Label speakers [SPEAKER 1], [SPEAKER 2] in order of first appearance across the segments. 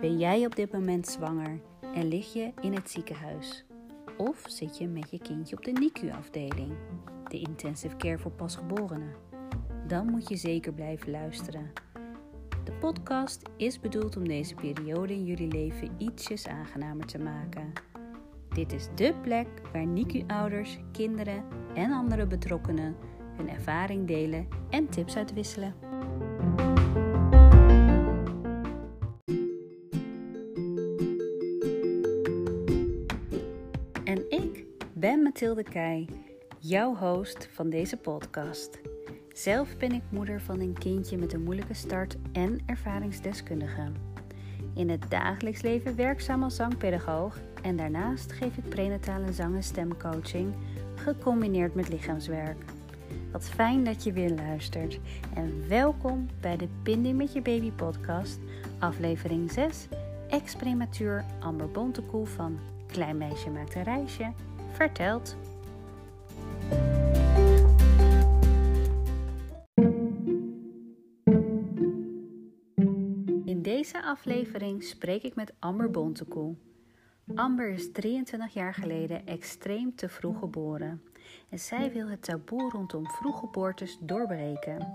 [SPEAKER 1] Ben jij op dit moment zwanger en lig je in het ziekenhuis? Of zit je met je kindje op de NICU-afdeling, de intensive care voor pasgeborenen? Dan moet je zeker blijven luisteren. De podcast is bedoeld om deze periode in jullie leven ietsjes aangenamer te maken. Dit is dé plek waar NICU-ouders, kinderen en andere betrokkenen hun ervaring delen en tips uitwisselen. En ik ben Mathilde Keij, jouw host van deze podcast. Zelf ben ik moeder van een kindje met een moeilijke start en ervaringsdeskundige. In het dagelijks leven werkzaam als zangpedagoog en daarnaast geef ik prenatale zang- en stemcoaching gecombineerd met lichaamswerk. Fijn dat je weer luistert en welkom bij de Pinding met je baby podcast, aflevering 6, ex-prematuur Amber Bontekoe van Klein meisje maakt een reisje, vertelt. In deze aflevering spreek ik met Amber Bontekoe. Amber is 23 jaar geleden extreem te vroeg geboren en zij wil het taboe rondom vroeggeboortes doorbreken.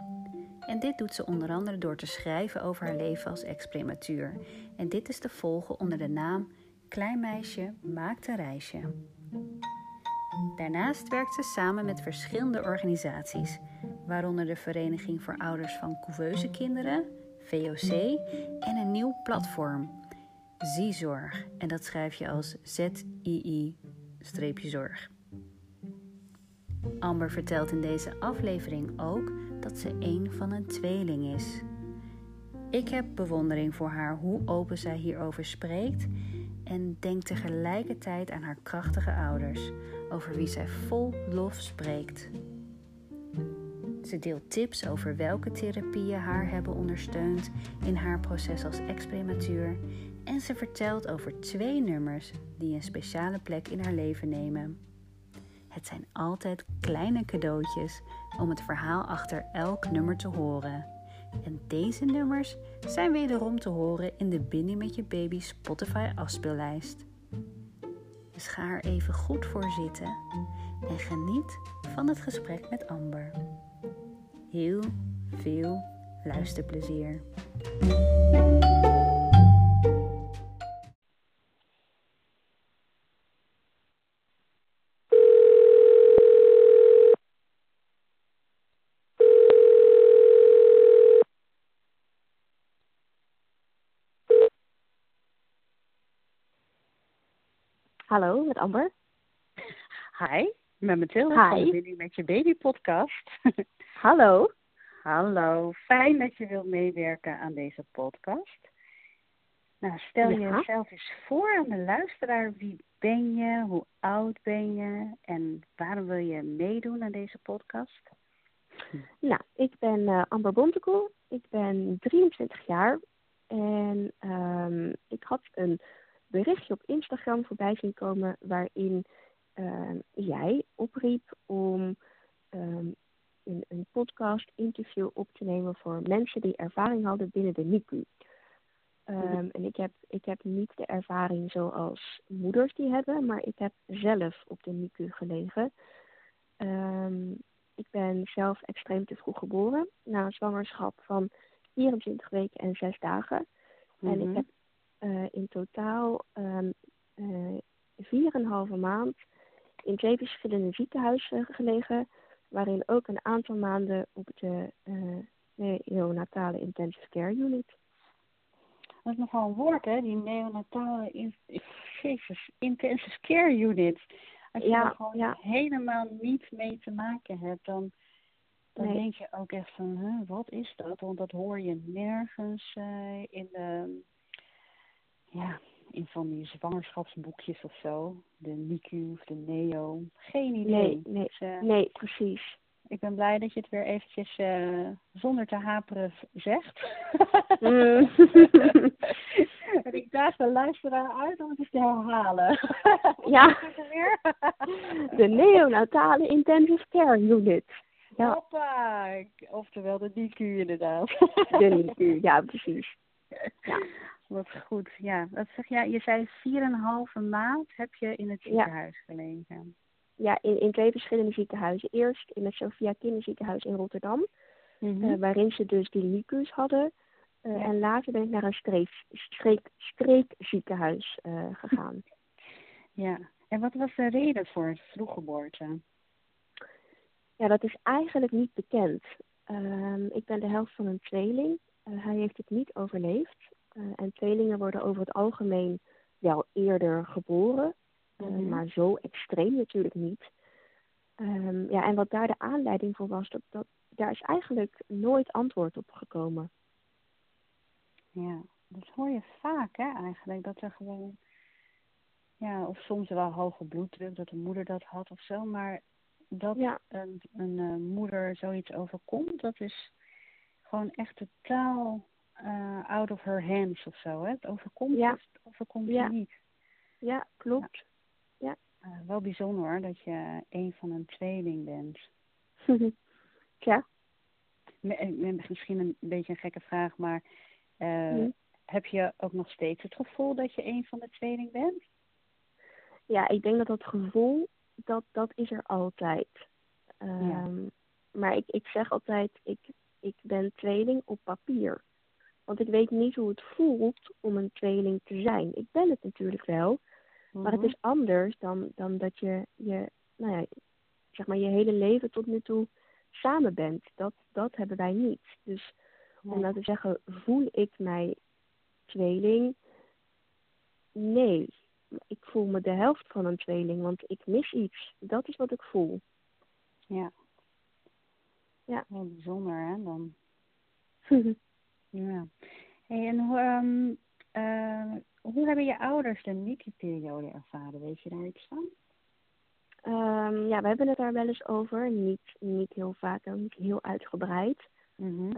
[SPEAKER 1] En dit doet ze onder andere door te schrijven over haar leven als ex-prematuur. En dit is te volgen onder de naam Klein meisje maakt een reisje. Daarnaast werkt ze samen met verschillende organisaties, waaronder de Vereniging voor Ouders van Couveuse Kinderen, VOC, en een nieuw platform, Ziezorg. En dat schrijf je als Z-I-I-zorg. Amber vertelt in deze aflevering ook dat ze een van een tweeling is. Ik heb bewondering voor haar hoe open zij hierover spreekt en denk tegelijkertijd aan haar krachtige ouders, over wie zij vol lof spreekt. Ze deelt tips over welke therapieën haar hebben ondersteund in haar proces als ex-prematuur en ze vertelt over twee nummers die een speciale plek in haar leven nemen. Het zijn altijd kleine cadeautjes om het verhaal achter elk nummer te horen. En deze nummers zijn wederom te horen in de Binding met je baby Spotify afspeellijst. Dus ga er even goed voor zitten en geniet van het gesprek met Amber. Heel veel luisterplezier.
[SPEAKER 2] Hallo, met Amber.
[SPEAKER 1] Hi, met Mathilde
[SPEAKER 2] Hi.
[SPEAKER 1] van de Binding met je baby podcast.
[SPEAKER 2] Hallo.
[SPEAKER 1] Hallo, fijn dat je wilt meewerken aan deze podcast. Nou, stel
[SPEAKER 2] Ja.
[SPEAKER 1] jezelf eens voor aan de luisteraar. Wie ben je? Hoe oud ben je? En waarom wil je meedoen aan deze podcast?
[SPEAKER 2] Nou, ik ben eh, Amber Bontekoe. Ik ben 23 jaar. En ehm, ik had een berichtje op Instagram voorbij zien komen waarin ehm, jij opriep om ehm, een, een podcast interview op te nemen voor mensen die ervaring hadden binnen de NICU. Ehm, en ik heb, ik heb niet de ervaring zoals moeders die hebben, maar ik heb zelf op de NICU gelegen. Ik ben zelf extreem te vroeg geboren, na een zwangerschap van 24 weken en 6 dagen. En ik
[SPEAKER 1] Mhm.
[SPEAKER 2] heb in totaal ehm eh, 4,5 maand in twee verschillende ziekenhuizen gelegen, waarin ook een aantal maanden op de eh, neonatale intensive care unit.
[SPEAKER 1] Dat is nogal een woord, hè? Die neonatale in, Jezus, intensive care unit. Als je
[SPEAKER 2] Ja,
[SPEAKER 1] er gewoon
[SPEAKER 2] ja.
[SPEAKER 1] helemaal niet mee te maken hebt, dan, dan
[SPEAKER 2] Nee.
[SPEAKER 1] denk je ook echt van, wat is dat? Want dat hoor je nergens eh, in de, ja, in van die zwangerschapsboekjes of zo. De NICU of de NEO. Geen idee.
[SPEAKER 2] Nee, nee,
[SPEAKER 1] Dus, eh,
[SPEAKER 2] nee, precies.
[SPEAKER 1] ik ben blij dat je het weer eventjes eh, zonder te haperen zegt.
[SPEAKER 2] Mm.
[SPEAKER 1] en ik daag de luisteraar uit om het eens te herhalen.
[SPEAKER 2] Ja. De neonatale intensive care unit.
[SPEAKER 1] Ja. Hoppa! Oftewel de NICU inderdaad.
[SPEAKER 2] De NICU, ja precies.
[SPEAKER 1] Ja. Wat goed, ja. Wat zeg jij? Je zei 4,5 maand heb je in het ziekenhuis ja. gelegen.
[SPEAKER 2] Ja, in, in twee verschillende ziekenhuizen. Eerst in het Sophia Kinderziekenhuis in Rotterdam. Mm waarin ze dus die NICU's hadden. Uh, En later ben ik naar een streek, streek, streekziekenhuis uh, gegaan.
[SPEAKER 1] Ja, en wat was de reden voor het vroeggeboorte?
[SPEAKER 2] Ja, dat is eigenlijk niet bekend. Um, ik ben de helft van een tweeling. Hij heeft het niet overleefd. En tweelingen worden over het algemeen wel eerder geboren. Mm Maar zo extreem natuurlijk niet. Um, ja, en wat daar de aanleiding voor was, dat, dat, daar is eigenlijk nooit antwoord op gekomen.
[SPEAKER 1] Ja, dat hoor je vaak hè, eigenlijk. Dat er gewoon, ja, of soms wel hoge bloeddruk, dat de moeder dat had of zo. Maar dat ja. een, een uh, moeder zoiets overkomt, dat is gewoon echt totaal uh, out of her hands of zo. Hè? Het overkomt ja. het overkomt ja. niet.
[SPEAKER 2] Ja, klopt. Ja.
[SPEAKER 1] Uh, wel bijzonder hoor, dat je een van een tweeling bent.
[SPEAKER 2] ja.
[SPEAKER 1] Misschien een beetje een gekke vraag, maar uh, Heb je ook nog steeds het gevoel dat je een van de tweeling bent?
[SPEAKER 2] Ja, ik denk dat dat gevoel, dat, dat is er altijd. Um, ja. Maar ik, ik zeg altijd, ik, ik ben tweeling op papier. Want ik weet niet hoe het voelt om een tweeling te zijn. Ik ben het natuurlijk wel, mm -hmm. maar het mhm. is anders dan, dan dat je, je, nou ja, zeg maar je hele leven tot nu toe samen bent. Dat, dat hebben wij niet. Dus om nou te zeggen, voel ik mij tweeling? Nee, ik voel me de helft van een tweeling, want ik mis iets. Dat is wat ik voel.
[SPEAKER 1] Ja. Ja. Heel bijzonder, hè, dan. ja. Hey, en hoe, um, uh, hoe hebben je ouders de Niki-periode ervaren? Weet je daar iets van?
[SPEAKER 2] Um, ja, we hebben het daar wel eens over. Niet, niet heel vaak en niet heel uitgebreid. Mm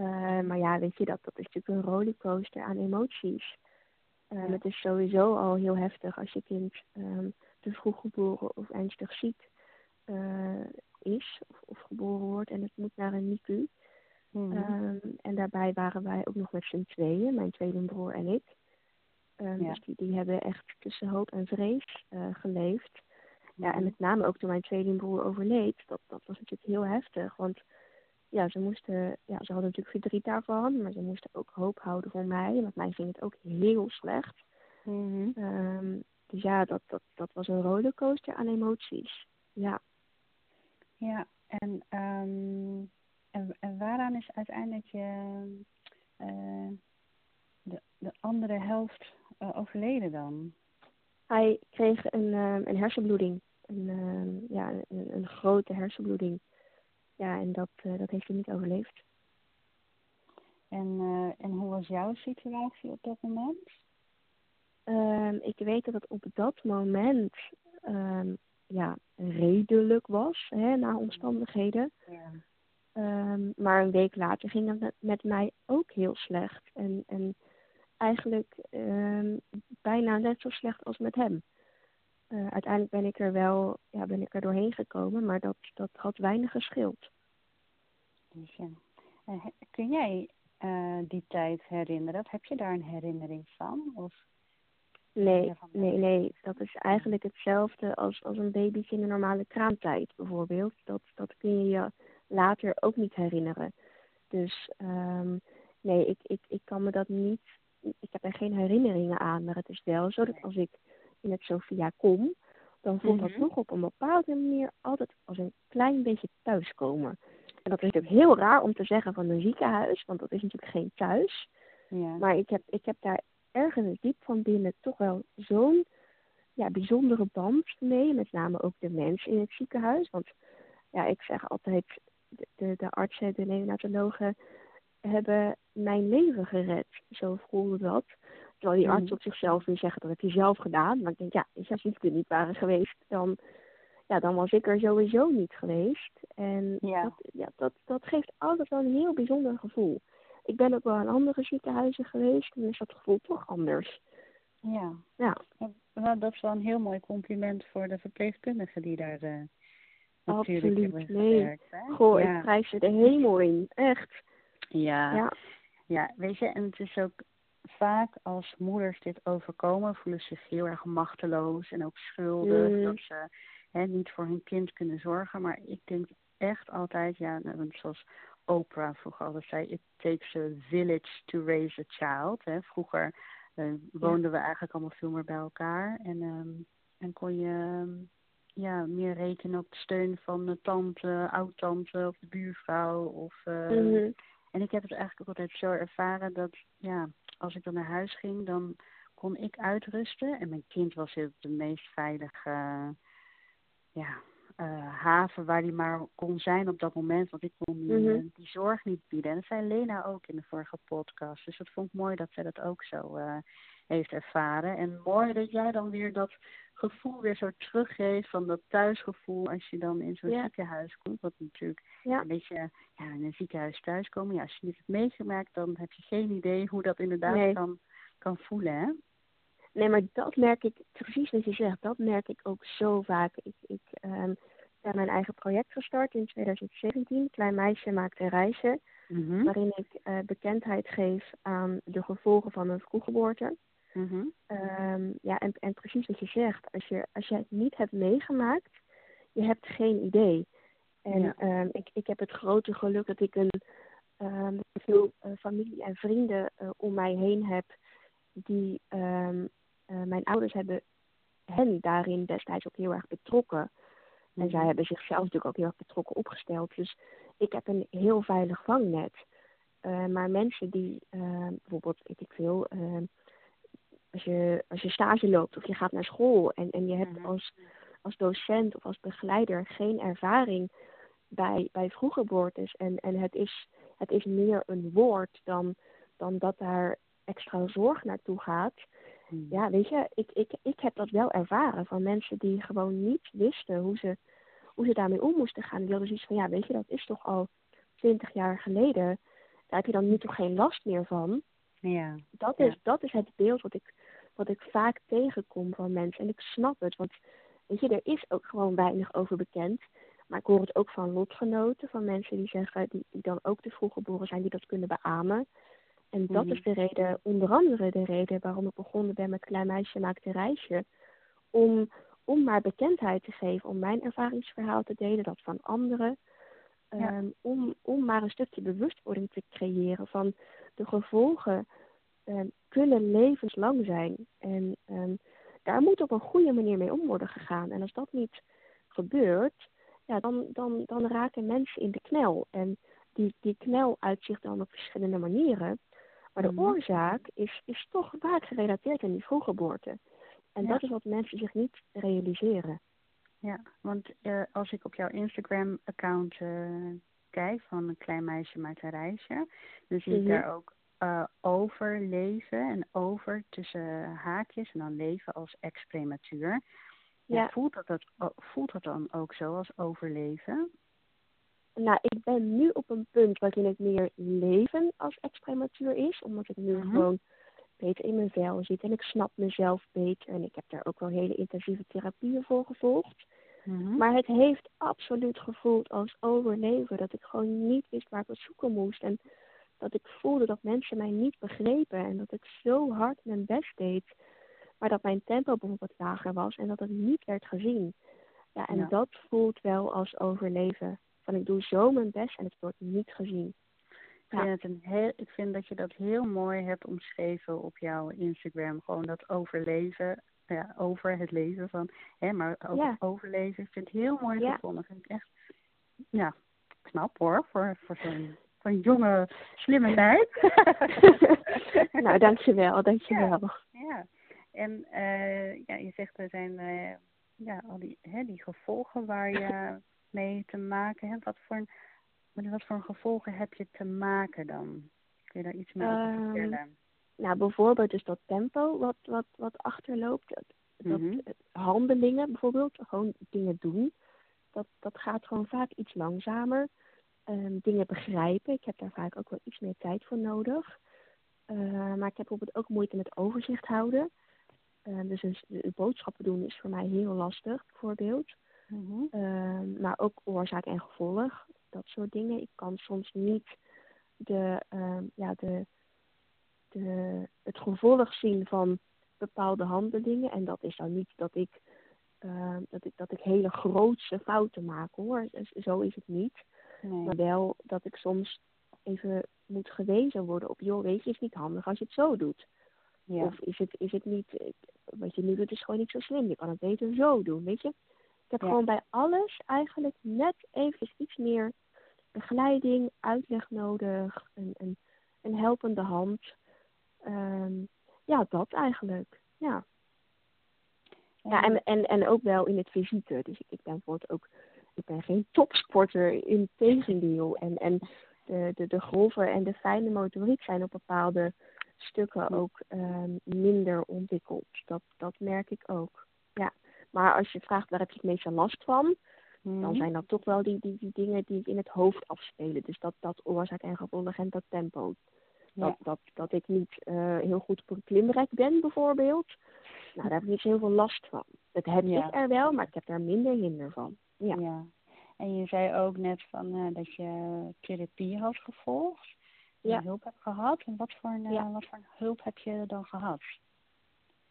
[SPEAKER 2] maar ja, weet je, dat, dat is natuurlijk een rollercoaster aan emoties. Uh, Het is sowieso al heel heftig als je kind um, te vroeg geboren of ernstig ziek uh, is of, of, geboren wordt en het moet naar een NICU. Mm -hmm. um, en daarbij waren wij ook nog met z'n tweeën, mijn tweelingbroer en ik. Um, ja. Dus die, die hebben echt tussen hoop en vrees uh, geleefd. Ja, en met name ook toen mijn tweelingbroer overleed, dat, dat was natuurlijk heel heftig. Want ja, ze moesten, ja, ze hadden natuurlijk verdriet daarvan, maar ze moesten ook hoop houden voor mij. Want mij ging het ook heel slecht. Mm -hmm. um, dus ja, dat, dat, dat was een rollercoaster aan emoties. Ja.
[SPEAKER 1] Ja, en, um, en, en waaraan is uiteindelijk je, uh, de, de andere helft uh, overleden dan?
[SPEAKER 2] Hij kreeg een, uh, een hersenbloeding. Een, ja, een, een grote hersenbloeding ja, en dat, uh, dat heeft hij niet overleefd.
[SPEAKER 1] En, en hoe was jouw situatie op dat moment?
[SPEAKER 2] Um, ik weet dat het op dat moment ja, redelijk was, hè, naar omstandigheden. Ja. Um, maar een week later ging het met, met mij ook heel slecht. En, en eigenlijk bijna net zo slecht als met hem. Uh, uiteindelijk ben ik er wel ja, ben ik er doorheen gekomen, maar dat, dat had weinig geschild.
[SPEAKER 1] Dus ja. Uh, kun jij uh, die tijd herinneren? Of heb je daar een herinnering van? Of
[SPEAKER 2] nee, nee, nee. Dat is eigenlijk hetzelfde als, als een babytje in de normale kraamtijd bijvoorbeeld. Dat, dat kun je je later ook niet herinneren. Dus um, nee, ik, ik, ik kan me dat niet. Ik heb er geen herinneringen aan, maar het is wel zo dat als ik in het Sophia kom, dan voelt dat mm -hmm. toch op een bepaalde manier altijd als een klein beetje thuiskomen. En dat is natuurlijk heel raar om te zeggen van een ziekenhuis, want dat is natuurlijk geen thuis. Ja. Maar ik heb, ik heb daar ergens diep van binnen toch wel zo'n ja, bijzondere band mee. Met name ook de mensen in het ziekenhuis. Want ja, ik zeg altijd, de, de, artsen, de neonatologen hebben mijn leven gered. Zo voelde dat. Terwijl die arts mm. op zichzelf wil zeggen, dat heb je zelf gedaan. Maar ik denk, ja, als ziekte niet waren geweest, dan, ja, dan was ik er sowieso niet geweest. En ja. Dat, ja, dat, dat geeft altijd wel een heel bijzonder gevoel. Ik ben ook wel aan andere ziekenhuizen geweest en is dat gevoel toch anders.
[SPEAKER 1] Ja. ja. Nou, dat is wel een heel mooi compliment voor de verpleegkundigen die daar uh,
[SPEAKER 2] Absoluut, nee. Goh, ik prijs je de hemel in, echt.
[SPEAKER 1] Ja. ja. Ja, weet je, en het is ook vaak als moeders dit overkomen, voelen ze zich heel erg machteloos en ook schuldig mm. dat ze hè, niet voor hun kind kunnen zorgen. Maar ik denk echt altijd, ja, nou, zoals Oprah vroeger altijd zei, it takes a village to raise a child. Hè. Vroeger uh, woonden we eigenlijk allemaal veel meer bij elkaar en, um, en kon je um, ja, meer rekenen op de steun van de tante, oud-tante of de buurvrouw. Of, uh, mm-hmm. En ik heb het eigenlijk ook altijd zo ervaren dat, ja, als ik dan naar huis ging, dan kon ik uitrusten. En mijn kind was heel de meest veilige ja, uh, haven waar hij maar kon zijn op dat moment. Want ik kon die, mm die zorg niet bieden. En dat zei Lena ook in de vorige podcast. Dus dat vond ik mooi dat zij dat ook zo heeft ervaren. En mooi dat jij dan weer dat gevoel weer zo teruggeeft van dat thuisgevoel als je dan in zo'n ziekenhuis komt. Wat natuurlijk ja. een beetje ja, in een ziekenhuis thuiskomen. Ja, als je niet hebt meegemaakt, dan heb je geen idee hoe dat inderdaad kan, kan voelen. Hè?
[SPEAKER 2] Nee, maar dat merk ik, precies wat je zegt, dat merk ik ook zo vaak. Ik, ik um, heb mijn eigen project gestart in 2017. Klein meisje maakt een reisje. Mhm. Waarin ik uh, bekendheid geef aan de gevolgen van een vroeggeboorte. Mm ja, en, en precies wat je zegt, als je, als je het niet hebt meegemaakt, je hebt geen idee. En ja. um, ik, ik heb het grote geluk dat ik een um, veel uh, familie en vrienden uh, om mij heen heb die uh, mijn ouders hebben hen daarin destijds ook heel erg betrokken. En zij mhm. hebben zichzelf natuurlijk ook heel erg betrokken opgesteld. Dus ik heb een heel veilig vangnet. Maar mensen die bijvoorbeeld, weet ik veel, als, je, als je stage loopt of je gaat naar school en, en je hebt mhm. als, als docent of als begeleider geen ervaring bij, bij vroeggeboortes en, en het, is, het is meer een woord dan, dan dat daar extra zorg naartoe gaat. Hmm. Ja, weet je, ik, ik, ik heb dat wel ervaren van mensen die gewoon niet wisten hoe ze, hoe ze daarmee om moesten gaan. Die hadden zoiets van, ja, weet je, dat is toch al twintig jaar geleden. Daar heb je dan nu toch geen last meer van.
[SPEAKER 1] Ja.
[SPEAKER 2] Dat, is, dat is het beeld wat ik, wat ik vaak tegenkom van mensen. En ik snap het, want weet je, er is ook gewoon weinig over bekend. Maar ik hoor het ook van lotgenoten, van mensen die zeggen, die, die dan ook te vroeg geboren zijn, die dat kunnen beamen. En dat is mhm. de reden, onder andere de reden waarom ik begonnen ben met Klein Meisje Maakt een Reisje. Om, om maar bekendheid te geven, om mijn ervaringsverhaal te delen, dat van anderen. Ehm, om, om maar een stukje bewustwording te creëren van de gevolgen um, kunnen levenslang zijn. En um, daar moet op een goede manier mee om worden gegaan. En als dat niet gebeurt, ja, dan, dan, dan raken mensen in de knel. En die, die knel uitzicht dan op verschillende manieren. Maar de mhm. oorzaak is, is toch vaak gerelateerd aan die vroeggeboorte. En dat is wat mensen zich niet realiseren.
[SPEAKER 1] Ja, want uh, als ik op jouw Instagram-account uh, kijk van een klein meisje maakt een reisje, dan zie ik mhm. daar ook uh, overleven en over tussen haakjes en dan leven als ex-prematuur. Ja. Voelt, dat, dat, voelt dat dan ook zo als overleven?
[SPEAKER 2] nou, ik ben nu op een punt waarin het meer leven als ex-prematuur is. Omdat ik nu mhm. gewoon beter in mijn vel zit en ik snap mezelf beter. En ik heb daar ook wel hele intensieve therapieën voor gevolgd. Mhm. Maar het heeft absoluut gevoeld als overleven. Dat ik gewoon niet wist waar ik het zoeken moest. En dat ik voelde dat mensen mij niet begrepen. En dat ik zo hard mijn best deed. Maar dat mijn tempo bijvoorbeeld lager was en dat het niet werd gezien. Ja, en dat voelt wel als overleven van ik doe zo mijn best en het wordt niet gezien.
[SPEAKER 1] Ik, vind het een heel, ik vind dat je dat heel mooi hebt omschreven op jouw Instagram. Gewoon dat overleven, ja, over het leven van, hè, maar over overleven. Ik vind het heel mooi ja. gevonden. Vind ik echt, ja, knap hoor, voor, voor zo'n van jonge, slimme meid.
[SPEAKER 2] nou, dankjewel, dankjewel.
[SPEAKER 1] Ja, ja. en uh, ja, je zegt er zijn uh, ja, al die, hè, die gevolgen waar je mee te maken hebt? Wat voor, met wat voor gevolgen heb je te maken dan? Kun je daar iets meer over ehm, vertellen?
[SPEAKER 2] Nou, bijvoorbeeld dus dat tempo wat, wat, wat achterloopt. Dat, dat mhm. handelingen bijvoorbeeld, gewoon dingen doen. Dat, dat gaat gewoon vaak iets langzamer. Um, dingen begrijpen. Ik heb daar vaak ook wel iets meer tijd voor nodig. Uh, maar ik heb bijvoorbeeld ook moeite met overzicht houden. Uh, dus een, boodschappen doen is voor mij heel lastig, bijvoorbeeld. Mhm. Ehm, maar ook oorzaak en gevolg, dat soort dingen. Ik kan soms niet de, ehm, ja, de, de, het gevolg zien van bepaalde handelingen. En dat is dan niet dat ik, ehm, dat ik, dat ik hele grootse fouten maak hoor. Zo is het niet. Nee. Maar wel dat ik soms even moet gewezen worden op, joh, weet je, is niet handig als je het zo doet. Ja. Of is het, is het niet, wat je nu doet is gewoon niet zo slim. Je kan het beter zo doen, weet je. Ik heb gewoon bij alles eigenlijk net even iets meer begeleiding, uitleg nodig, een, een, een helpende hand. Um, ja, dat eigenlijk. Ja. Ja, en, en, en ook wel in het fysieke. Dus ik, ik ben bijvoorbeeld ook, ik ben geen topsporter, in tegendeel. En, en de, de, de grove en de fijne motoriek zijn op bepaalde stukken ook um, minder ontwikkeld. Dat, dat merk ik ook. Ja. Maar als je vraagt waar heb je het meeste last van, dan mhm. zijn dat toch wel die, die, die dingen die in het hoofd afspelen. Dus dat, dat oorzaak en gevolg en dat tempo. Dat, dat, dat ik niet uh, heel goed op een klimrek ben, bijvoorbeeld. Nou, daar heb ik niet zo heel veel last van. Dat heb ik er wel, maar ik heb daar minder hinder van. Ja. ja.
[SPEAKER 1] En je zei ook net van, uh, dat je therapie had gevolgd. Ja. hulp hebt gehad. En wat voor, een, uh, wat voor hulp heb je dan gehad?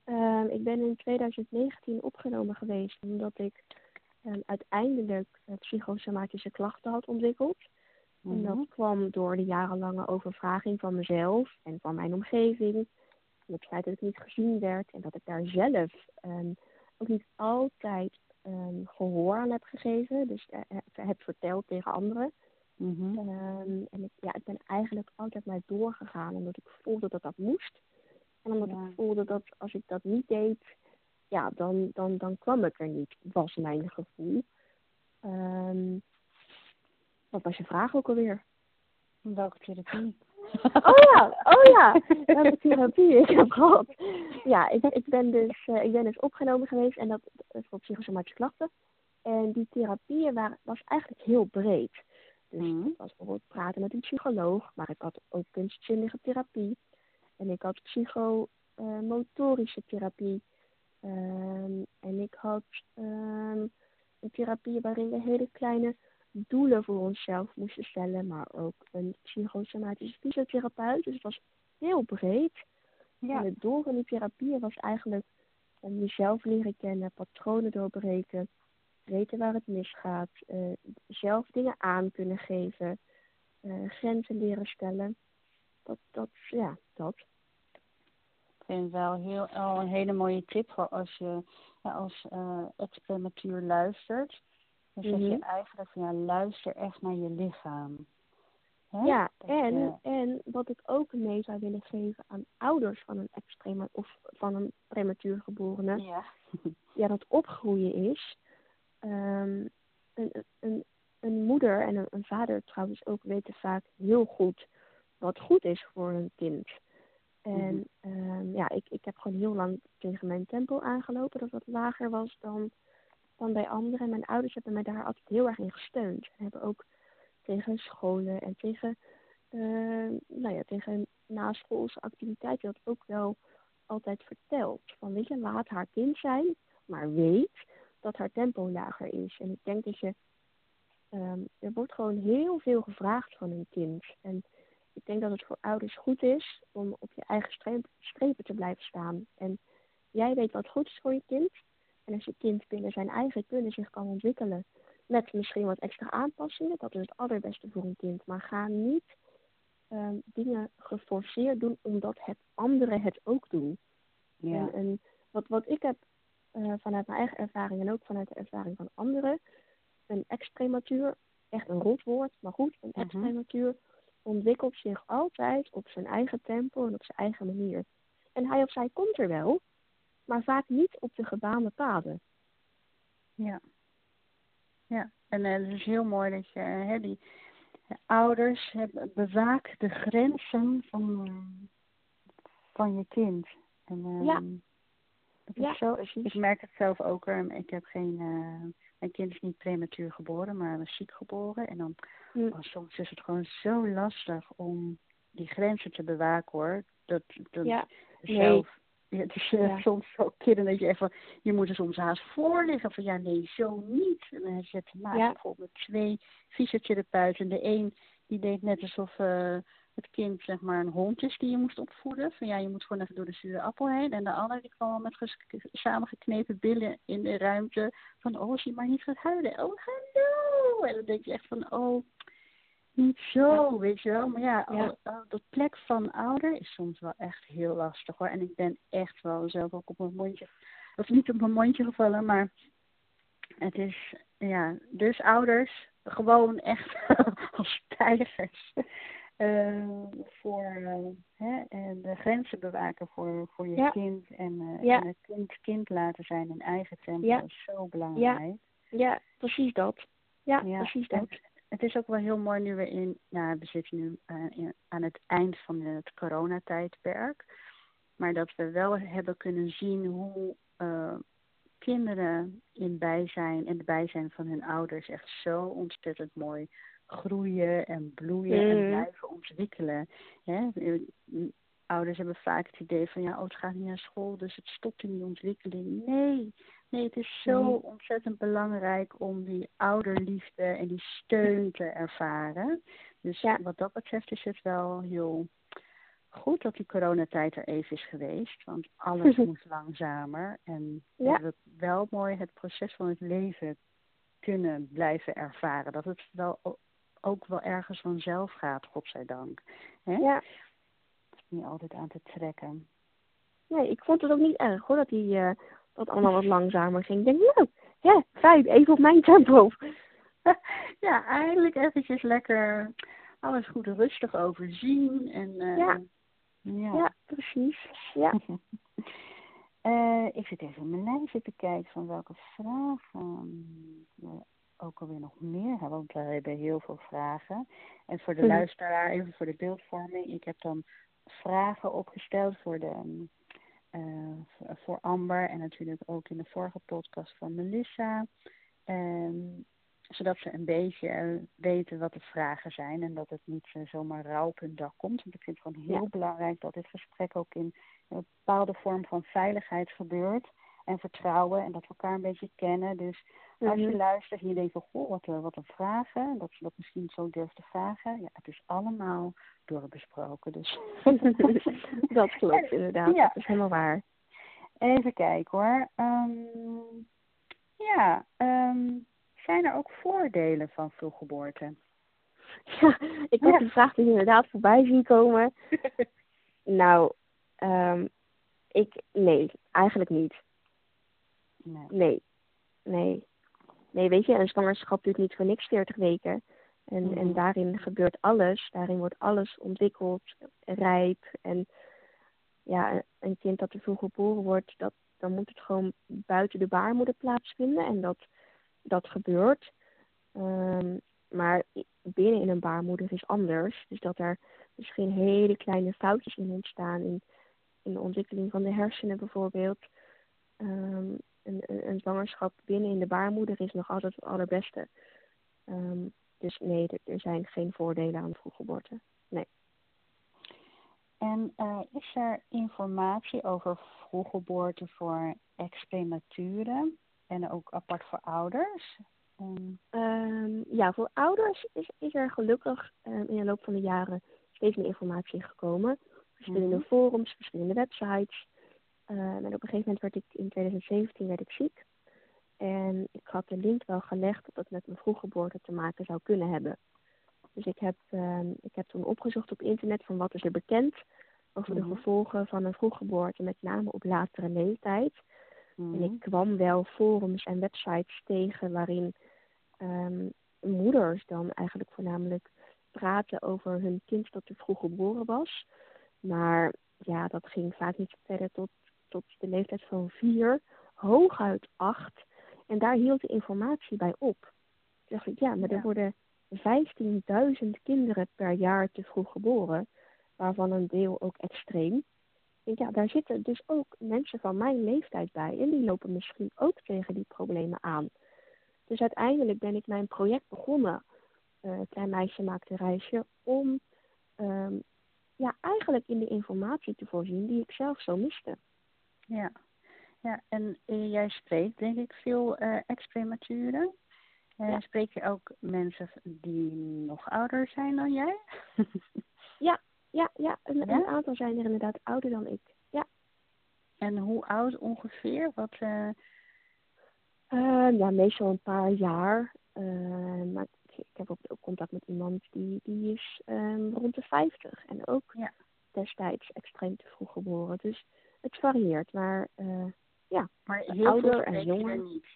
[SPEAKER 2] Uh, ik ben in 2019 opgenomen geweest omdat ik um, uiteindelijk psychosomatische klachten had ontwikkeld. En dat mhm. kwam door de jarenlange overvraging van mezelf en van mijn omgeving. En het feit dat ik niet gezien werd en dat ik daar zelf um, ook niet altijd um, gehoor aan heb gegeven. Dus uh, heb verteld tegen anderen. Mm en ik, ja, ik ben eigenlijk altijd maar doorgegaan omdat ik voelde dat dat moest. En omdat ik voelde dat als ik dat niet deed, ja, dan, dan, dan kwam ik er niet, was mijn gevoel. Um, wat was je vraag ook alweer?
[SPEAKER 1] Welke therapie?
[SPEAKER 2] Oh ja, oh ja, welke therapie ik heb gehad. Ja, ik, ik, ben dus, uh, ik ben dus opgenomen geweest en dat voor psychosomatische klachten. En die therapieën waren, was eigenlijk heel breed. Dus mm. ik was bijvoorbeeld praten met een psycholoog, maar ik had ook kunstzinnige therapie. En ik had psychomotorische therapie. Um, en ik had um, een therapie waarin we hele kleine doelen voor onszelf moesten stellen, maar ook een psychosomatische fysiotherapeut. Dus het was heel breed. Ja. En het doel van die therapie was eigenlijk om jezelf leren kennen, patronen doorbreken, weten waar het misgaat, uh, zelf dingen aan kunnen geven, uh, grenzen leren stellen. Dat, dat, ja, dat.
[SPEAKER 1] Ik vind wel heel, al een hele mooie tip voor als je als uh, ex-prematuur luistert. Dan zeg je mhm. eigenlijk van ja, luister echt naar je lichaam.
[SPEAKER 2] Ja, en, en wat ik ook mee zou willen geven aan ouders van een ex of van een prematuur geborene, ja. ja, dat opgroeien is. Um, een, een, een moeder en een, een, vader trouwens ook weten vaak heel goed wat goed is voor een kind. En um, ja, ik, ik heb gewoon heel lang tegen mijn tempo aangelopen, dat wat lager was dan bij anderen. Mijn ouders hebben mij daar altijd heel erg in gesteund. En hebben ook tegen scholen en tegen, uh, nou ja, tegen naschoolse activiteiten dat ook wel altijd verteld. Van weet je, laat haar kind zijn, maar weet dat haar tempo lager is. En ik denk dat je, um, er wordt gewoon heel veel gevraagd van een kind. En ik denk dat het voor ouders goed is om op je eigen strepen te blijven staan. En jij weet wat goed is voor je kind. En als je kind binnen zijn eigen kunnen zich kan ontwikkelen, met misschien wat extra aanpassingen, dat is het allerbeste voor een kind. Maar ga niet um, dingen geforceerd doen omdat het anderen het ook doen. Ja. En, en wat, wat ik heb uh, vanuit mijn eigen ervaring en ook vanuit de ervaring van anderen, een ex-prematuur, echt een rotwoord, maar goed, een mhm. ex-prematuur ontwikkelt zich altijd op zijn eigen tempo en op zijn eigen manier. En hij of zij komt er wel, maar vaak niet op de gebaande paden.
[SPEAKER 1] Ja. Ja, en uh, het is heel mooi dat je uh, die ouders hebben, bewaak de grenzen van, van je kind. En, uh, ja. Dat is ja, zo, ik merk het zelf ook. Uh, ik heb geen, mijn kind is niet prematuur geboren, maar ziek geboren. En dan mm. oh, soms is het gewoon zo lastig om die grenzen te bewaken hoor. Dat, dat
[SPEAKER 2] ja. zelf
[SPEAKER 1] het is uh, soms zo kinderen dat je even, je moet er soms haast voor liggen van ja nee, zo niet. En hij zet maar ja. bijvoorbeeld twee fysiotherapeuten. De een die deed net alsof uh, het kind zeg maar een hond is die je moest opvoeden. Van ja, je moet gewoon even door de zure appel heen. En de ander die kwam al met samengeknepen billen in de ruimte. Van oh, als je maar niet gaat huilen. Oh, hallo! En dan denk je echt van oh, niet zo, weet je wel. Maar ja, ja. de plek van ouder is soms wel echt heel lastig hoor. En ik ben echt wel zelf ook op mijn mondje, of niet op mijn mondje gevallen, maar het is, ja, dus ouders gewoon echt als tijgers. Uh, voor uh, hè, en de grenzen bewaken voor, voor je kind en, uh, ja. en het kind kind laten zijn in eigen tempo is zo belangrijk.
[SPEAKER 2] Ja, precies dat. Ja, precies dat
[SPEAKER 1] het is ook wel heel mooi nu we in, nou, we zitten nu uh, aan het eind van het coronatijdperk. Maar dat we wel hebben kunnen zien hoe uh, kinderen in bijzijn en de bijzijn van hun ouders echt zo ontzettend mooi groeien en bloeien en mm. blijven ontwikkelen. Hè? Ouders hebben vaak het idee van ja, oh, het gaat niet naar school, dus het stopt in die ontwikkeling. Nee, Nee, het is zo ontzettend belangrijk om die ouderliefde en die steun te ervaren. Dus ja. wat dat betreft is het wel heel goed dat die coronatijd er even is geweest. Want alles moest langzamer. En we hebben wel mooi het proces van het leven kunnen blijven ervaren. Dat het wel ook wel ergens vanzelf gaat, godzijdank. Hè? Ja. Niet altijd aan te trekken.
[SPEAKER 2] Nee, ik vond het ook niet erg hoor, dat die uh, dat allemaal wat langzamer ging. Ik denk, nou, ja, fijn, even op mijn tempo.
[SPEAKER 1] ja, eigenlijk eventjes lekker alles goed rustig overzien. En, uh,
[SPEAKER 2] ja. ja. ja, precies. Ja.
[SPEAKER 1] uh, ik zit even in mijn lijstje te kijken van welke vragen we ook alweer nog meer hebben. Want we hebben heel veel vragen. En voor de mhm. luisteraar, even voor de beeldvorming. Ik heb dan vragen opgesteld voor de uh, voor Amber en natuurlijk ook in de vorige podcast van Melissa. Um, zodat ze een beetje weten wat de vragen zijn en dat het niet uh, zomaar rauw op hun dag komt. Want ik vind het gewoon heel belangrijk dat dit gesprek ook in een bepaalde vorm van veiligheid gebeurt en vertrouwen en dat we elkaar een beetje kennen. Dus als je mhm. luistert en je denkt van, goh, wat, wat een vragen, dat ze dat misschien zo durft te vragen. Ja, het is allemaal doorbesproken. Dus.
[SPEAKER 2] dat klopt inderdaad, ja. dat is helemaal waar.
[SPEAKER 1] Even kijken hoor. Um, ja, um, zijn er ook voordelen van vroeggeboorte?
[SPEAKER 2] Ja, ik heb die vraag dus inderdaad voorbij zien komen. nou, um, ik, nee, eigenlijk niet. Nee. nee. Nee. Nee, weet je, een zwangerschap duurt niet voor niks 40 weken. En, en mhm. daarin gebeurt alles. Daarin wordt alles ontwikkeld, rijp. En ja, een kind dat te vroeg geboren wordt, dat, dan moet het gewoon buiten de baarmoeder plaatsvinden. En dat, dat gebeurt. Um, maar binnen in een baarmoeder is anders. Dus dat er misschien hele kleine foutjes in ontstaan. In, in de ontwikkeling van de hersenen bijvoorbeeld. Um, een, een, zwangerschap binnen in de baarmoeder is nog altijd het allerbeste. Um, dus nee, er, zijn geen voordelen aan vroeggeboorte. Nee.
[SPEAKER 1] En uh, is er informatie over vroeggeboorte voor ex-prematuren en ook apart voor ouders?
[SPEAKER 2] Um, ja, voor ouders is, is er gelukkig um, in de loop van de jaren steeds meer informatie gekomen. Verschillende mm forums, verschillende websites. En op een gegeven moment werd ik in 2017 werd ik ziek. En ik had de link wel gelegd dat het met mijn vroeggeboorte te maken zou kunnen hebben. Dus ik heb, uh, ik heb toen opgezocht op internet van wat is er bekend over de mhm. gevolgen van een vroeggeboorte, met name op latere leeftijd. En ik mhm. kwam wel forums en websites tegen waarin um, moeders dan eigenlijk voornamelijk praten over hun kind dat te vroeg geboren was. Maar ja, dat ging vaak niet verder tot, tot de leeftijd van vier, hooguit acht. En daar hield de informatie bij op. Toen dacht ik, ja, maar er worden 15.000 kinderen per jaar te vroeg geboren, waarvan een deel ook extreem. En ja, daar zitten dus ook mensen van mijn leeftijd bij en die lopen misschien ook tegen die problemen aan. Dus uiteindelijk ben ik mijn project begonnen, uh, Klein Meisje maakt een reisje, om um, ja, eigenlijk in de informatie te voorzien die ik zelf zo miste.
[SPEAKER 1] Ja, ja. en uh, jij spreekt denk ik veel uh, ex-prematuren. Ja. Spreek je ook mensen die nog ouder zijn dan jij?
[SPEAKER 2] ja, ja, ja. Een, ja. een, aantal zijn er inderdaad ouder dan ik. Ja.
[SPEAKER 1] En hoe oud ongeveer? Wat, uh...
[SPEAKER 2] ja, meestal een paar jaar. maar ik heb ook, ook, contact met iemand die, die is um, rond de 50 en ook ja. destijds extreem te vroeg geboren. Dus het varieert, maar uh, ja,
[SPEAKER 1] maar heel ouder en jonger. Niet.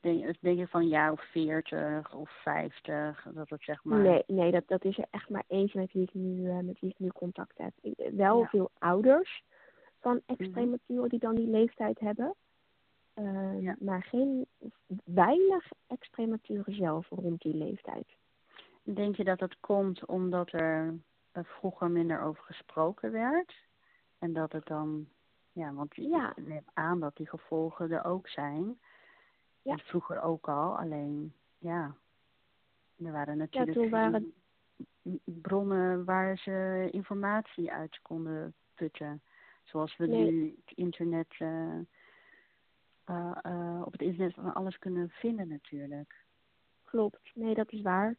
[SPEAKER 1] Denk, denk je van of 40 of 50, dat het zeg maar...
[SPEAKER 2] Nee, nee dat, dat is er echt maar eentje met wie ik nu, uh, met wie ik nu contact heb. Ik, wel ja. veel ouders van extrematuren die dan die leeftijd hebben. Uh, ja. Maar geen, weinig extrematuren zelf rond die leeftijd.
[SPEAKER 1] Denk je dat dat komt omdat er vroeger minder over gesproken werd? En dat het dan, ja, want ja. ik neem aan dat die gevolgen er ook zijn. Ja. En vroeger ook al, alleen ja, er waren natuurlijk ja, waren... bronnen waar ze informatie uit konden putten. Zoals we nee. nu het internet, uh, uh, uh, op het internet van alles kunnen vinden natuurlijk.
[SPEAKER 2] Klopt, nee dat is waar.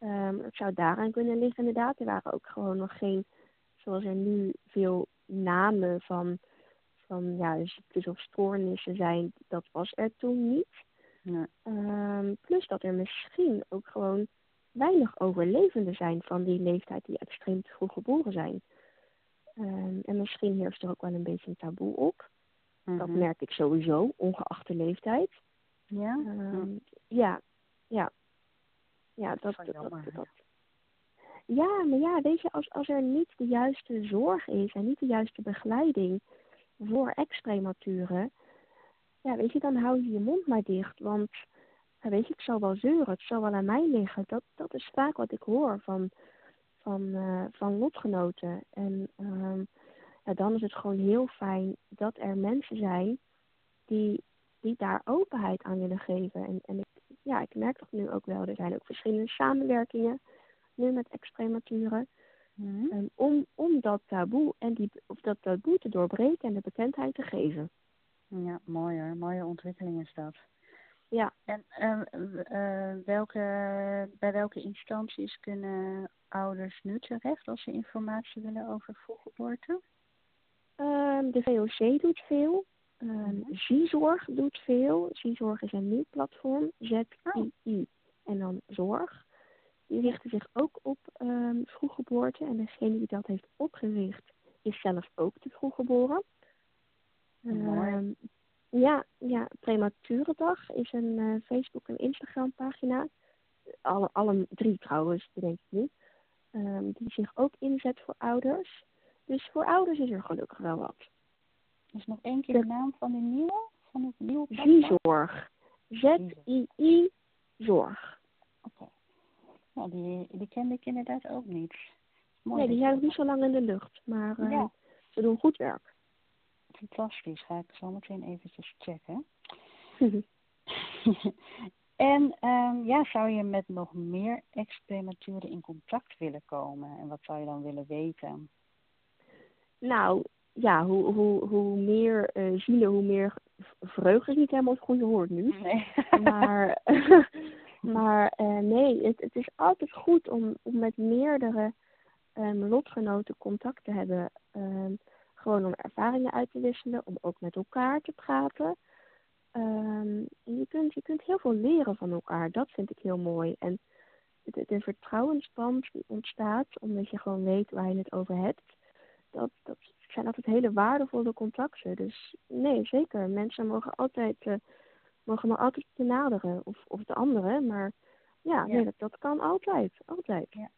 [SPEAKER 2] Um, het zou daaraan kunnen liggen inderdaad. Er waren ook gewoon nog geen, zoals er nu veel namen van, van ja, ziektes of stoornissen zijn. Dat was er toen niet. Nee. Um, plus dat er misschien ook gewoon weinig overlevenden zijn van die leeftijd die extreem te vroeg geboren zijn. Um, en misschien heerst er ook wel een beetje een taboe op. Mm -hmm. Dat mhm. merk ik sowieso, ongeacht de leeftijd.
[SPEAKER 1] Ja? Um,
[SPEAKER 2] ja, ja. Ja, dat, dat, dat, dat, Ja, maar ja, weet je, als, als er niet de juiste zorg is en niet de juiste begeleiding voor ex-prematuren, ja, weet je, dan hou je je mond maar dicht. Want, weet je, ik zal wel zeuren, het zal wel aan mij liggen. Dat, dat is vaak wat ik hoor van, van, uh, van lotgenoten. En um, ja, dan is het gewoon heel fijn dat er mensen zijn die, die daar openheid aan willen geven. En, en ik, ja, ik merk dat nu ook wel. Er zijn ook verschillende samenwerkingen nu met extrematuren. Mm -hmm. um, om, om dat taboe en die, of dat taboe te doorbreken en de bekendheid te geven.
[SPEAKER 1] Ja, mooi hoor. Mooie ontwikkeling is dat.
[SPEAKER 2] Ja.
[SPEAKER 1] En uh, welke, bij welke instanties kunnen ouders nu terecht als ze informatie willen over vroeggeboorte?
[SPEAKER 2] Um, de VOC doet veel. Um, Zizorg doet veel. Zizorg is een nieuw platform. Z-I-I en dan zorg. Die richten zich ook op um, vroeggeboorte. En degene die dat heeft opgericht is zelf ook te vroeg geboren. Um, ja, ja, Prematurendag is een uh, Facebook- en Instagram pagina. Alle, alle drie trouwens, bedenk ik nu. Um, die zich ook inzet voor ouders. Dus voor ouders is er gelukkig wel wat.
[SPEAKER 1] Dus nog één keer de, de naam van de nieuwe? Van het nieuwe
[SPEAKER 2] zorg.
[SPEAKER 1] Oké. Okay. Nou, die, die kende ik inderdaad ook niet.
[SPEAKER 2] Mooi nee, die zijn nog niet zo lang in de lucht. Maar uh, ja. ze doen goed werk.
[SPEAKER 1] Fantastisch. Ga ik zo meteen eventjes checken. en um, ja, zou je met nog meer ex-prematuren in contact willen komen? En wat zou je dan willen weten?
[SPEAKER 2] Nou, ja, hoe, hoe, hoe meer uh, zielen, hoe meer vreugde is niet helemaal het goede woord nu.
[SPEAKER 1] Nee.
[SPEAKER 2] maar maar uh, nee, het, het is altijd goed om, om met meerdere um, lotgenoten contact te hebben. Um, gewoon om ervaringen uit te wisselen, om ook met elkaar te praten. Um, je, kunt, je kunt heel veel leren van elkaar. Dat vind ik heel mooi. En de, vertrouwensband ontstaat omdat je gewoon weet waar je het over hebt. Dat, dat zijn altijd hele waardevolle contacten. Dus nee, zeker. Mensen mogen altijd, uh, mogen me altijd benaderen. Of, of de anderen. Maar ja, ja. Nee, dat, dat kan altijd. Altijd.
[SPEAKER 1] Ja.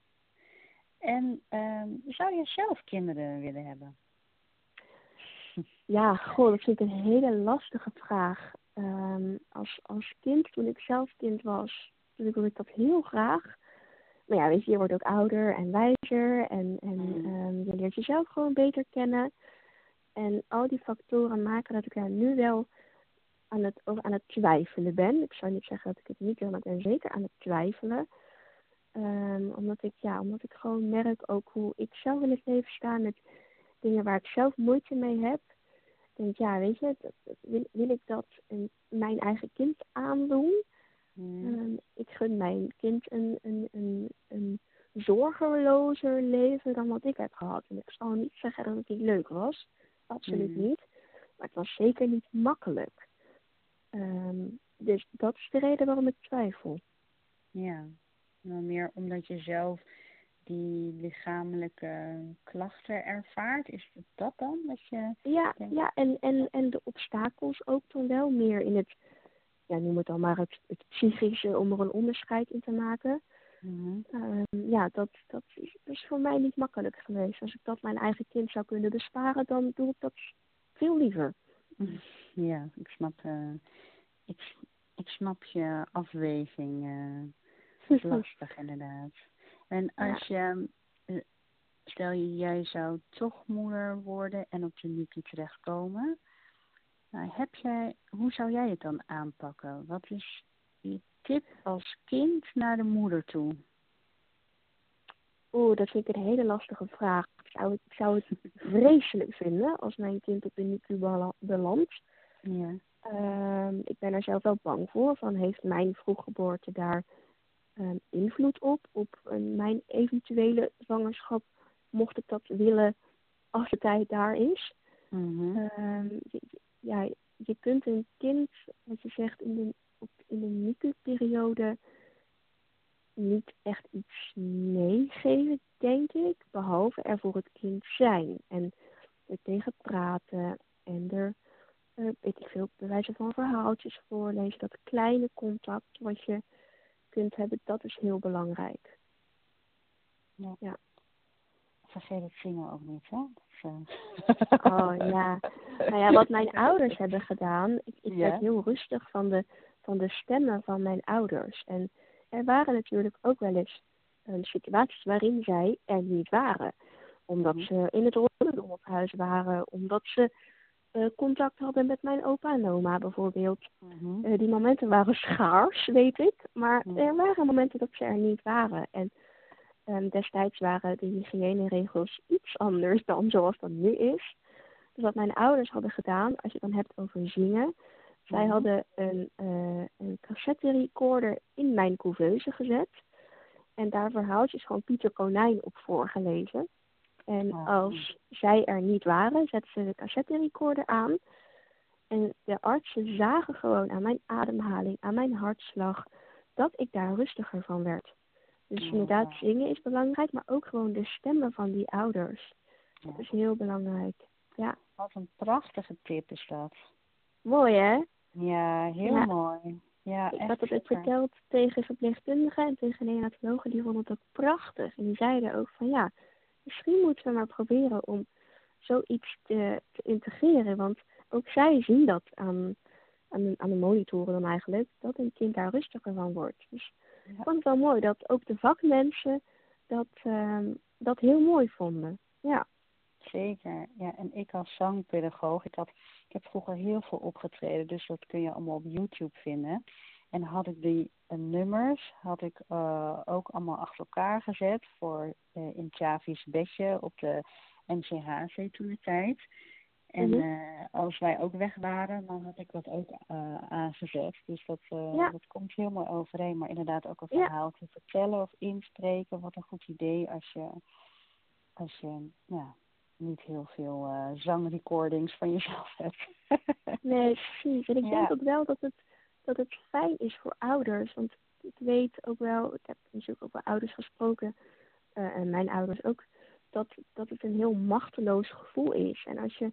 [SPEAKER 1] En um, zou je zelf kinderen willen hebben?
[SPEAKER 2] Ja, goh, dat vind ik een hele lastige vraag. Um, als, als kind, toen ik zelf kind was, toen wilde ik dat heel graag. Maar ja, weet je, je wordt ook ouder en wijzer en, en um, je leert jezelf gewoon beter kennen. En al die factoren maken dat ik daar nu wel aan het, aan het twijfelen ben. Ik zou niet zeggen dat ik het niet wil, maar ik ben zeker aan het twijfelen. Um, omdat, ik, ja, omdat ik gewoon merk ook hoe ik zelf in het leven sta met dingen waar ik zelf moeite mee heb. denk, ja, weet je, dat, wil, wil, ik dat een, mijn eigen kind aandoen? Mm. ik gun mijn kind een, een, een, een zorgelozer leven dan wat ik heb gehad. En ik zal niet zeggen dat het niet leuk was. Absoluut mm. niet. Maar het was zeker niet makkelijk. Um, dus dat is de reden waarom ik twijfel.
[SPEAKER 1] Ja, meer omdat je zelf die lichamelijke klachten ervaart. Is het dat dan? Dat je
[SPEAKER 2] ja, ja en, en, en de obstakels ook dan wel meer in het, ja, noem het dan maar het, het psychische om er een onderscheid in te maken. Mm ja, dat, dat is, is voor mij niet makkelijk geweest. Als ik dat mijn eigen kind zou kunnen besparen, dan doe ik dat veel liever.
[SPEAKER 1] Ja, ik snap, uh, ik, ik snap je afweging. Uh, lastig inderdaad. En als je, eh, stel je, jij zou toch moeder worden en op de NICU terechtkomen. Nou, heb jij, hoe zou jij het dan aanpakken? Wat is je tip als kind naar de moeder toe?
[SPEAKER 2] Oeh, dat vind ik een hele lastige vraag. Ik zou, ik zou het vreselijk vinden als mijn kind op de NICU belandt. Ja. Um, ik ben er zelf wel bang voor. Van heeft mijn vroeggeboorte daar um, invloed op? Op een, mijn eventuele zwangerschap, mocht ik dat willen als de tijd daar is. Mm je, ja, je kunt een kind, wat je zegt, in de, op, in de NICU-periode niet echt iets meegeven, denk ik. Behalve er voor het kind zijn. En er tegen praten en er uh, weet ik veel, bij wijze van verhaaltjes voorlezen. Dat kleine contact wat je kunt hebben, dat is heel belangrijk.
[SPEAKER 1] Ja. ja. Vergeet het zingen ook niet, hè?
[SPEAKER 2] uh... Oh ja. Nou ja, wat mijn ouders hebben gedaan, ik, ik werd heel rustig van de, van de stemmen van mijn ouders. En er waren natuurlijk ook wel eens uh, situaties waarin zij er niet waren. Omdat mhm. ze in het huis waren, omdat ze uh, contact hadden met mijn opa en oma bijvoorbeeld. Mm die momenten waren schaars, weet ik. Maar mhm. er waren momenten dat ze er niet waren. En um, destijds waren de hygiëneregels iets anders dan zoals dat nu is. Dus wat mijn ouders hadden gedaan, als je het dan hebt over zingen. Zij mhm. hadden een, uh, een cassette recorder in mijn couveuse gezet. En daar verhaaltjes van Pieter Konijn op voorgelezen. En oh. als zij er niet waren, zetten ze de cassette recorder aan. En de artsen zagen gewoon aan mijn ademhaling, aan mijn hartslag, dat ik daar rustiger van werd. Dus oh, inderdaad, zingen is belangrijk, maar ook gewoon de stemmen van die ouders. Dat is heel belangrijk. Ja.
[SPEAKER 1] Wat een prachtige tip is dat.
[SPEAKER 2] Mooi, hè?
[SPEAKER 1] Ja, heel mooi. Ja,
[SPEAKER 2] ik had het ook verteld tegen verpleegkundigen en tegen neonatologen, die vonden het ook prachtig. En die zeiden ook van ja, misschien moeten we maar proberen om zoiets te, te integreren. Want ook zij zien dat aan, aan, de, aan de monitoren dan eigenlijk, dat een kind daar rustiger van wordt. Dus ik vond het wel mooi dat ook de vakmensen dat, uh, dat heel mooi vonden. Ja.
[SPEAKER 1] Zeker, ja. En ik als zangpedagoog, ik, had, ik heb vroeger heel veel opgetreden, dus dat kun je allemaal op YouTube vinden. En had ik die uh, nummers had ik uh, ook allemaal achter elkaar gezet voor uh, in Chavi's bedje op de NCHC toen de tijd. En mm als wij ook weg waren, dan had ik dat ook aangezet. Dus dat, ja. dat komt heel mooi overeen. Maar inderdaad ook een verhaal te vertellen of inspreken. Wat een goed idee als je, als je ja, niet heel veel zangrecordings van jezelf hebt.
[SPEAKER 2] nee, precies. En ik denk ook wel dat het dat het fijn is voor ouders. Want ik weet ook wel, ik heb natuurlijk ook wel ouders gesproken, uh, en mijn ouders ook, dat, dat het een heel machteloos gevoel is. En als je,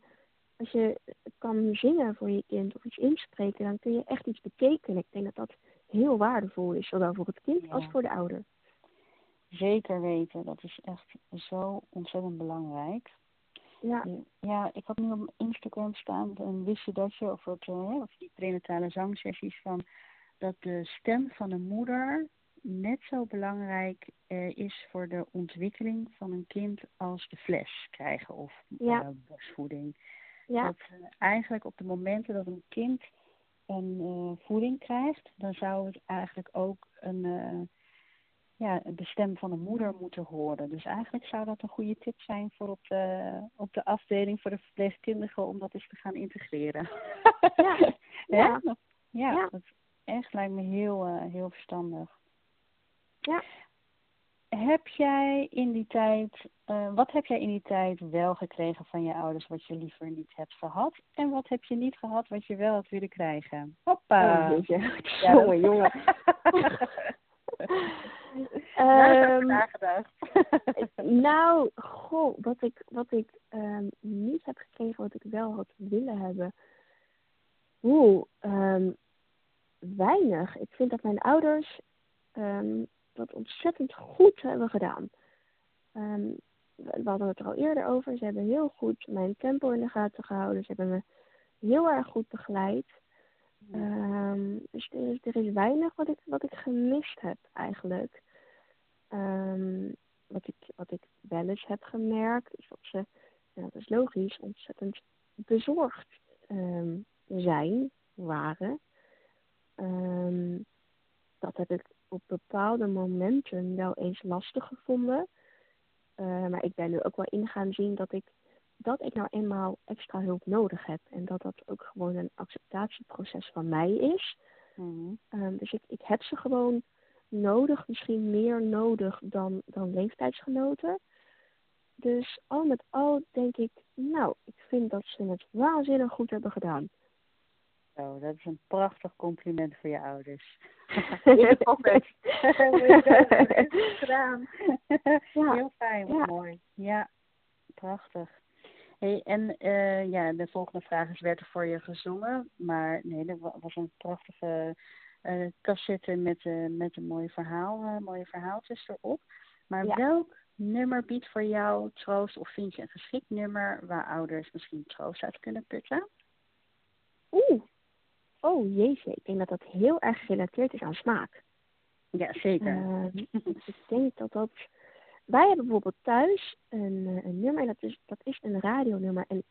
[SPEAKER 2] als je kan zingen voor je kind of iets inspreken, dan kun je echt iets betekenen. Ik denk dat dat heel waardevol is, zowel voor het kind als voor de ouder.
[SPEAKER 1] Zeker weten, dat is echt zo ontzettend belangrijk. Ja. ja, ik had nu op Instagram staan, en wist je dat je, of, het, uh, of die prenatale zangsessies, van dat de stem van de moeder net zo belangrijk uh, is voor de ontwikkeling van een kind als de fles krijgen of ja. uh, borstvoeding. Ja. Dat eigenlijk op de momenten dat een kind een voeding krijgt, dan zou het eigenlijk ook een ja, de stem van de moeder moeten horen. Dus eigenlijk zou dat een goede tip zijn voor op de, op de afdeling voor de verpleegkundigen om dat eens te gaan integreren.
[SPEAKER 2] Ja, ja.
[SPEAKER 1] ja. ja, dat echt lijkt me heel, uh, heel verstandig.
[SPEAKER 2] Ja.
[SPEAKER 1] Heb jij in die tijd, uh, wat heb jij in die tijd wel gekregen van je ouders wat je liever niet hebt gehad? En wat heb je niet gehad wat je wel had willen krijgen? Hoppa!
[SPEAKER 2] Oh, ja, jongen, jongen.
[SPEAKER 1] um, nagedacht.
[SPEAKER 2] nou, goh, wat ik, wat ik um, niet heb gekregen, wat ik wel had willen hebben. Oeh, um, weinig. Ik vind dat mijn ouders dat ontzettend goed hebben gedaan. We hadden het er al eerder over. Ze hebben heel goed mijn tempo in de gaten gehouden. Ze hebben me heel erg goed begeleid. Um, dus er is, er is weinig wat ik, wat ik gemist heb eigenlijk. Um, wat, ik, wat ik wel eens heb gemerkt, is dat ze, ja, dat is logisch, ontzettend bezorgd um, zijn, waren. dat heb ik op bepaalde momenten wel eens lastig gevonden. Uh, maar ik ben nu ook wel in gaan zien dat ik dat ik nou eenmaal extra hulp nodig heb. En dat dat ook gewoon een acceptatieproces van mij is.
[SPEAKER 1] Mm
[SPEAKER 2] um, dus ik, ik heb ze gewoon nodig, misschien meer nodig dan, dan leeftijdsgenoten. Dus al met al denk ik, nou, ik vind dat ze het waanzinnig goed hebben gedaan.
[SPEAKER 1] Zo, dat is een prachtig compliment voor je ouders.
[SPEAKER 2] Ja.
[SPEAKER 1] Heel fijn, ja. mooi. Ja, prachtig. Hey, en uh, ja, de volgende vraag is, werd er voor je gezongen? Maar nee, dat was een prachtige uh, cassette met, uh, met een mooi verhaal, mooie verhaaltjes erop. Maar ja. welk nummer biedt voor jou troost of vind je een geschikt nummer waar ouders misschien troost uit kunnen putten?
[SPEAKER 2] Oeh, oh jeetje, ik denk dat dat heel erg gerelateerd is aan smaak.
[SPEAKER 1] Ja, zeker.
[SPEAKER 2] Uh, ik denk dat dat wij hebben bijvoorbeeld thuis een, eh, een nummer en dat is, dat is een radionummer. En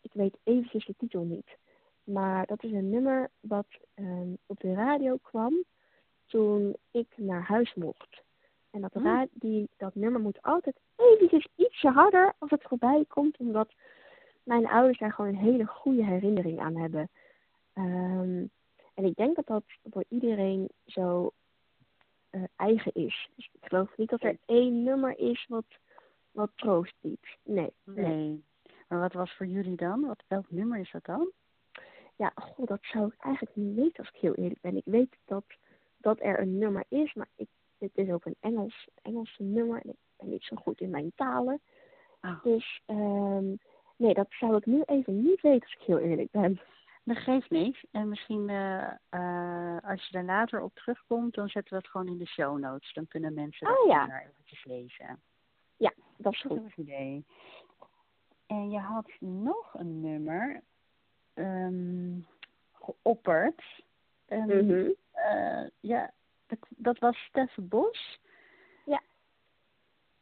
[SPEAKER 2] ik weet eventjes de titel niet. Maar dat is een nummer wat um, op de radio kwam toen ik naar huis mocht. En dat, ra die, dat nummer moet altijd eventjes ietsje harder als het voorbij komt. Omdat mijn ouders daar gewoon een hele goede herinnering aan hebben. Um, en ik denk dat dat voor iedereen zo uh, eigen is. Dus ik geloof niet dat er één nummer is wat, wat troost biedt. Nee,
[SPEAKER 1] nee. Nee. Maar wat was voor jullie dan? Wat, welk nummer is dat dan?
[SPEAKER 2] Ja, god, dat zou ik eigenlijk niet weten als ik heel eerlijk ben. Ik weet dat, dat er een nummer is, maar ik, het is ook een Engels, Engelse nummer. En ik ben niet zo goed in mijn talen.
[SPEAKER 1] Oh.
[SPEAKER 2] Dus um, nee, dat zou ik nu even niet weten als ik heel eerlijk ben.
[SPEAKER 1] Dat geeft niks. En misschien uh, uh, als je daar later op terugkomt, dan zetten we het gewoon in de show notes. Dan kunnen mensen
[SPEAKER 2] oh, ja.
[SPEAKER 1] daar eventjes lezen.
[SPEAKER 2] Ja, dat is goed.
[SPEAKER 1] Dat is een idee. En je had nog een nummer um, geopperd. Um,
[SPEAKER 2] mm -hmm.
[SPEAKER 1] uh, ja, dat, dat was Steffe Bos.
[SPEAKER 2] Ja.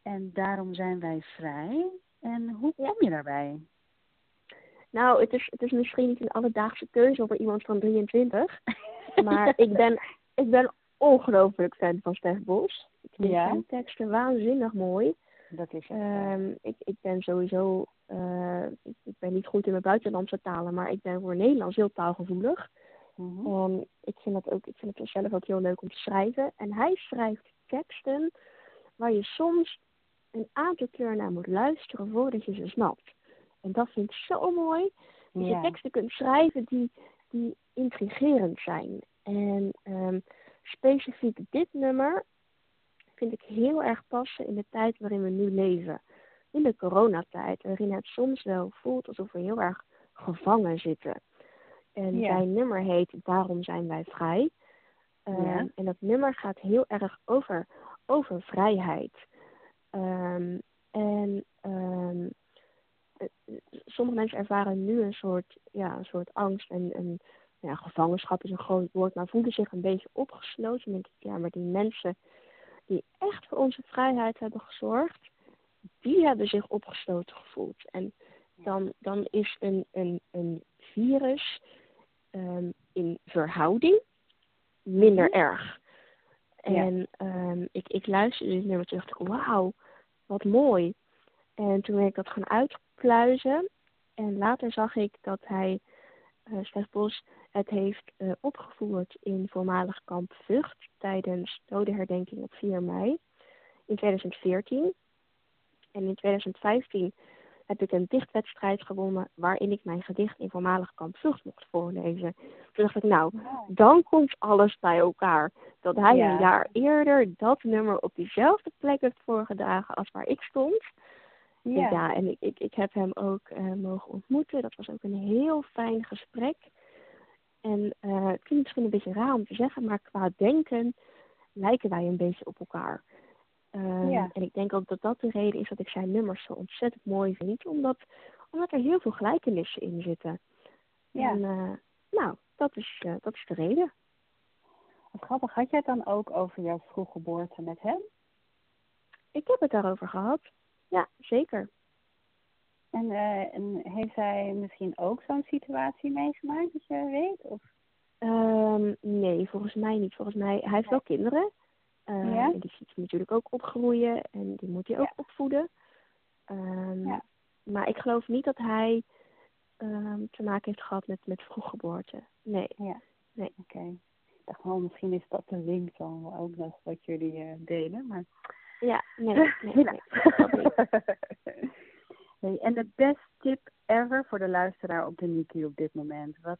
[SPEAKER 1] En daarom zijn wij vrij. En hoe kom je daarbij?
[SPEAKER 2] Nou, het is, het is misschien niet een alledaagse keuze voor iemand van 23. maar ik ben, ik ben ongelooflijk fan van Stef Bos. Ik vind
[SPEAKER 1] ja.
[SPEAKER 2] zijn teksten waanzinnig mooi.
[SPEAKER 1] Dat is
[SPEAKER 2] het. Um, ik, ik ben sowieso, uh, ik, ik, ben niet goed in mijn buitenlandse talen, maar ik ben voor Nederlands heel taalgevoelig.
[SPEAKER 1] Mm
[SPEAKER 2] -hmm. um, ik vind dat ook, ik vind het zelf ook heel leuk om te schrijven. En hij schrijft teksten waar je soms een aantal keer naar moet luisteren voordat je ze snapt. En dat vind ik zo mooi. Dat
[SPEAKER 1] ja.
[SPEAKER 2] je teksten kunt schrijven die, die intrigerend zijn. En um, specifiek dit nummer vind ik heel erg passen in de tijd waarin we nu leven. In de coronatijd, waarin het soms wel voelt alsof we heel erg gevangen zitten. En
[SPEAKER 1] ja.
[SPEAKER 2] zijn nummer heet Waarom zijn wij vrij? Um,
[SPEAKER 1] ja.
[SPEAKER 2] En dat nummer gaat heel erg over, over vrijheid. Um, en um, sommige mensen ervaren nu een soort, ja, een soort angst en, en ja, gevangenschap is een groot woord, maar voelen zich een beetje opgesloten. Denk ik, ja, maar die mensen die echt voor onze vrijheid hebben gezorgd, die hebben zich opgesloten gevoeld. En dan, dan is een, een, een virus um, in verhouding minder erg. En ehm, ik, ik luisterde dit nummer terug en dacht, wauw, wat mooi. En toen ben ik dat gaan uitpluizen. En later zag ik dat hij, uh, Stef Bos, het heeft uh, opgevoerd in voormalig kamp Vught tijdens dodenherdenking op 4 mei in 2014. En in 2015 heb ik een dichtwedstrijd gewonnen waarin ik mijn gedicht in voormalig kamp Vught mocht voorlezen. Toen dacht ik, nou, dan komt alles bij elkaar. Dat hij een jaar eerder dat nummer op diezelfde plek heeft voorgedragen als waar ik stond. Ja, ja en ik, ik, ik heb hem ook uh, mogen ontmoeten. Dat was ook een heel fijn gesprek. En uh, het klinkt misschien een beetje raar om te zeggen, maar qua denken lijken wij een beetje op elkaar. Um, ja. En ik denk ook dat dat de reden is dat ik zijn nummers zo ontzettend mooi vind. Omdat, omdat er heel veel gelijkenissen in zitten. Ja. En uh, nou, dat is, dat is de reden.
[SPEAKER 1] Wat grappig, had jij het dan ook over jouw vroeggeboorte met hem?
[SPEAKER 2] Ik heb het daarover gehad. Ja, zeker.
[SPEAKER 1] En, uh, en heeft hij misschien ook zo'n situatie meegemaakt, dat je weet? Of?
[SPEAKER 2] Um, nee, volgens mij niet. Volgens mij, hij heeft wel kinderen. Uh, ja? En die ziet hij natuurlijk ook opgroeien en die moet hij ook opvoeden. Um, ja. Maar ik geloof niet dat hij um, te maken heeft gehad met, met vroeggeboorte. Nee.
[SPEAKER 1] Ja. nee. Oké. Okay. Ik dacht wel, misschien is dat de link dan ook nog wat jullie uh, delen. Maar...
[SPEAKER 2] Ja, nee. nee, nee,
[SPEAKER 1] nee. en de best tip ever voor de luisteraar op de NICU op dit moment? Wat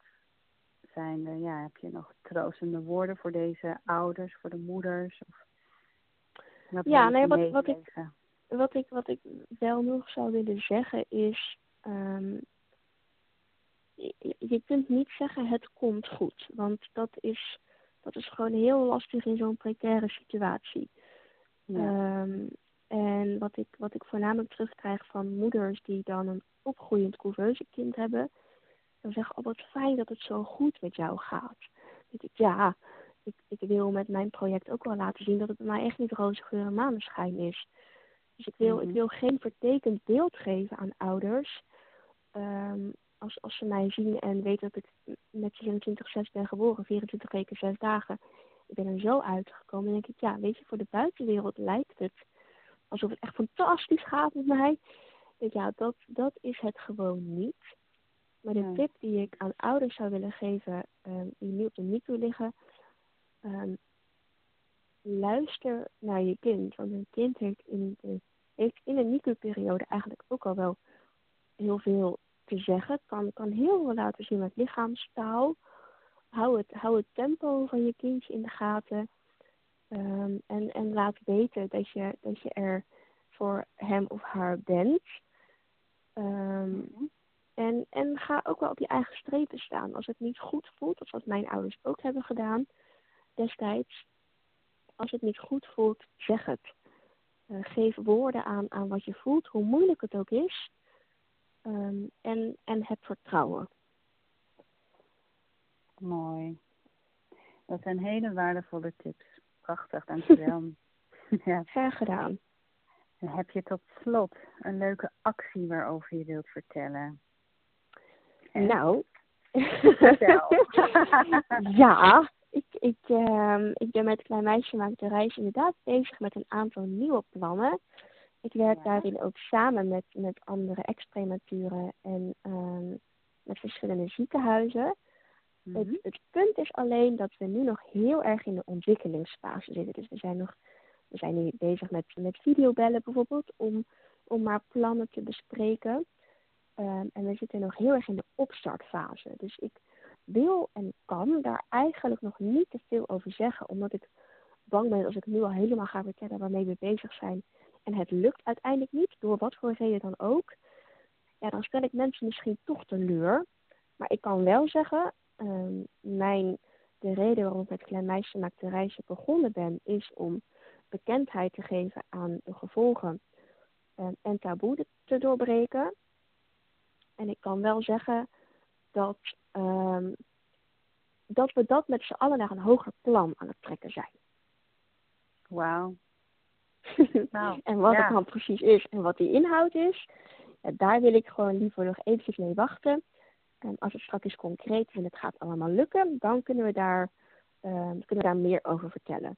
[SPEAKER 1] zijn er, ja, heb je nog troostende woorden voor deze ouders, voor de moeders? Of
[SPEAKER 2] ja, nee, wat, wat, ik, wat, ik, wat ik wel nog zou willen zeggen is, um, je, je kunt niet zeggen het komt goed, want dat is, dat is gewoon heel lastig in zo'n precaire situatie. Ja. Um, en wat ik, wat ik voornamelijk terugkrijg van moeders die dan een opgroeiend couveuse kind hebben, dan zeggen, oh wat fijn dat het zo goed met jou gaat. ik, ja, ik, ik wil met mijn project ook wel laten zien dat het bij mij echt niet roze geur en maneschijn is. Dus ik wil, ik mhm. wil geen vertekend beeld geven aan ouders. Um, als, als ze mij zien en weten dat ik met 24-6 ben geboren, 24 weken, 6 dagen. Ik ben er zo uitgekomen. En denk ik, ja, weet je, voor de buitenwereld lijkt het alsof het echt fantastisch gaat met mij. Ik, ja, dat, dat is het gewoon niet. Maar de tip die ik aan ouders zou willen geven um, die nu op de NICU liggen, um, luister naar je kind. Want een kind heeft in de, heeft in een NICU-periode eigenlijk ook al wel heel veel te zeggen. Kan, kan heel veel laten zien met lichaamstaal. Hou het, hou het tempo van je kindje in de gaten. Um, en, en laat weten dat je, dat je er voor hem of haar bent. Um, en, en ga ook wel op je eigen strepen staan. Als het niet goed voelt, of wat mijn ouders ook hebben gedaan destijds. Als het niet goed voelt, zeg het. Uh, geef woorden aan, aan wat je voelt, hoe moeilijk het ook is. Um, en, en heb vertrouwen.
[SPEAKER 1] Mooi. Dat zijn hele waardevolle tips. Prachtig, dankjewel.
[SPEAKER 2] ja. Graag gedaan.
[SPEAKER 1] En heb je tot slot een leuke actie waarover je wilt vertellen?
[SPEAKER 2] Nou, ja, ik, ik, uh, ik ben met Klein Meisje Maakt de Reis inderdaad bezig met een aantal nieuwe plannen. Ik werk daarin ook samen met, met andere ex-prematuren en um, met verschillende ziekenhuizen. Het, mhm. het, punt is alleen dat we nu nog heel erg in de ontwikkelingsfase zitten. Dus we zijn, nog, we zijn nu bezig met, met videobellen bijvoorbeeld om, om maar plannen te bespreken. Um, en we zitten nog heel erg in de opstartfase. Dus ik wil en kan daar eigenlijk nog niet te veel over zeggen. Omdat ik bang ben als ik nu al helemaal ga vertellen waarmee we bezig zijn. En het lukt uiteindelijk niet, door wat voor reden dan ook. Ja, dan stel ik mensen misschien toch teleur. Maar ik kan wel zeggen, um, mijn, de reden waarom ik met Klein Meisje Maakt de Reizen begonnen ben, is om bekendheid te geven aan de gevolgen um, en taboe te doorbreken. En ik kan wel zeggen dat, um, dat we dat met z'n allen naar een hoger plan aan het trekken zijn.
[SPEAKER 1] Wauw.
[SPEAKER 2] nou, en wat het dan precies is en wat die inhoud is, ja, daar wil ik gewoon liever nog eventjes mee wachten. En als het straks concreet is en het gaat allemaal lukken, dan kunnen we daar, uh, kunnen we daar meer over vertellen.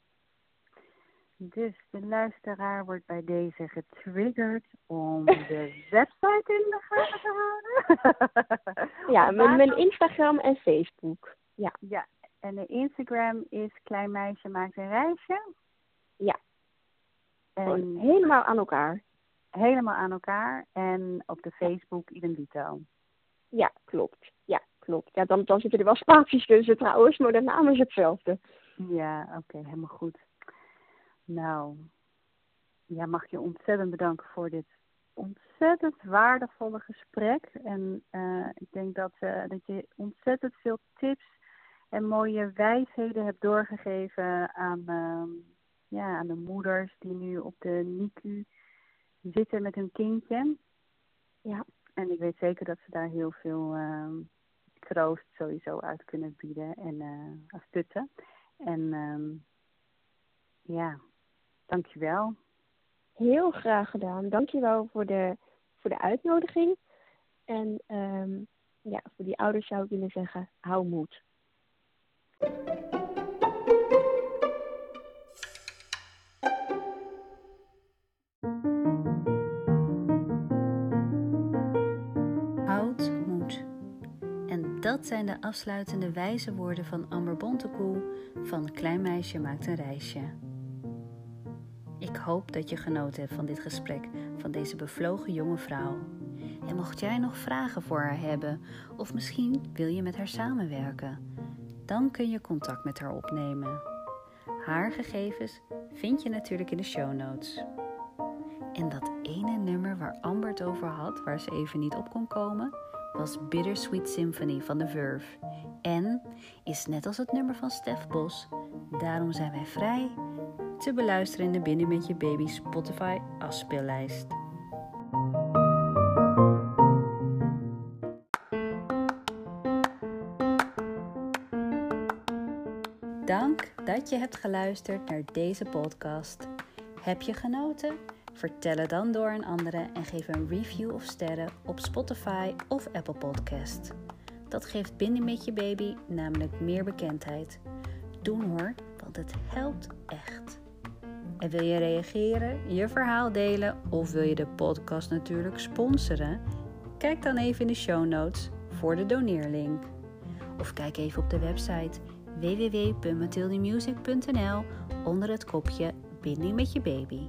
[SPEAKER 1] Dus de luisteraar wordt bij deze getriggerd om de website in de gaten te houden.
[SPEAKER 2] ja, mijn, mijn Instagram en Facebook. Ja.
[SPEAKER 1] ja, en de Instagram is Klein Meisje Maakt een Reisje.
[SPEAKER 2] Ja. En helemaal aan elkaar.
[SPEAKER 1] Helemaal aan elkaar. En op de Facebook idem dito.
[SPEAKER 2] Ja, klopt. Ja, klopt. Ja, dan, dan zitten er wel spaties tussen trouwens, maar de naam is hetzelfde.
[SPEAKER 1] Ja, oké, helemaal goed. Nou, ja, mag je ontzettend bedanken voor dit ontzettend waardevolle gesprek. En uh, ik denk dat, uh, dat je ontzettend veel tips en mooie wijsheden hebt doorgegeven aan, uh, ja, aan de moeders die nu op de NICU zitten met hun kindje. Ja. En ik weet zeker dat ze daar heel veel ehm, troost sowieso uit kunnen bieden en uh, stutten. En um, ja, dankjewel.
[SPEAKER 2] Heel graag gedaan. Dankjewel voor de, voor de uitnodiging. En um, ja, voor die ouders zou ik willen zeggen, hou moed.
[SPEAKER 1] Zijn de afsluitende wijze woorden van Amber Bontekoe van Klein Meisje Maakt een Reisje. Ik hoop dat je genoten hebt van dit gesprek van deze bevlogen jonge vrouw. En mocht jij nog vragen voor haar hebben, of misschien wil je met haar samenwerken, dan kun je contact met haar opnemen. Haar gegevens vind je natuurlijk in de show notes. En dat ene nummer waar Amber het over had, waar ze even niet op kon komen, was Bittersweet Symphony van The Verve. En is net als het nummer van Stef Bos, Daarom zijn wij vrij, te beluisteren in de Binnen met je baby Spotify afspeellijst. Dank dat je hebt geluisterd naar deze podcast. Heb je genoten? Vertel het dan door aan anderen en geef een review of sterren op Spotify of Apple Podcast. Dat geeft Binnen met je baby namelijk meer bekendheid. Doen hoor, want het helpt echt. En wil je reageren, je verhaal delen of wil je de podcast natuurlijk sponsoren? Kijk dan even in de show notes voor de doneerlink. Of kijk even op de website www.mathildemusic.nl onder het kopje Binding met je baby.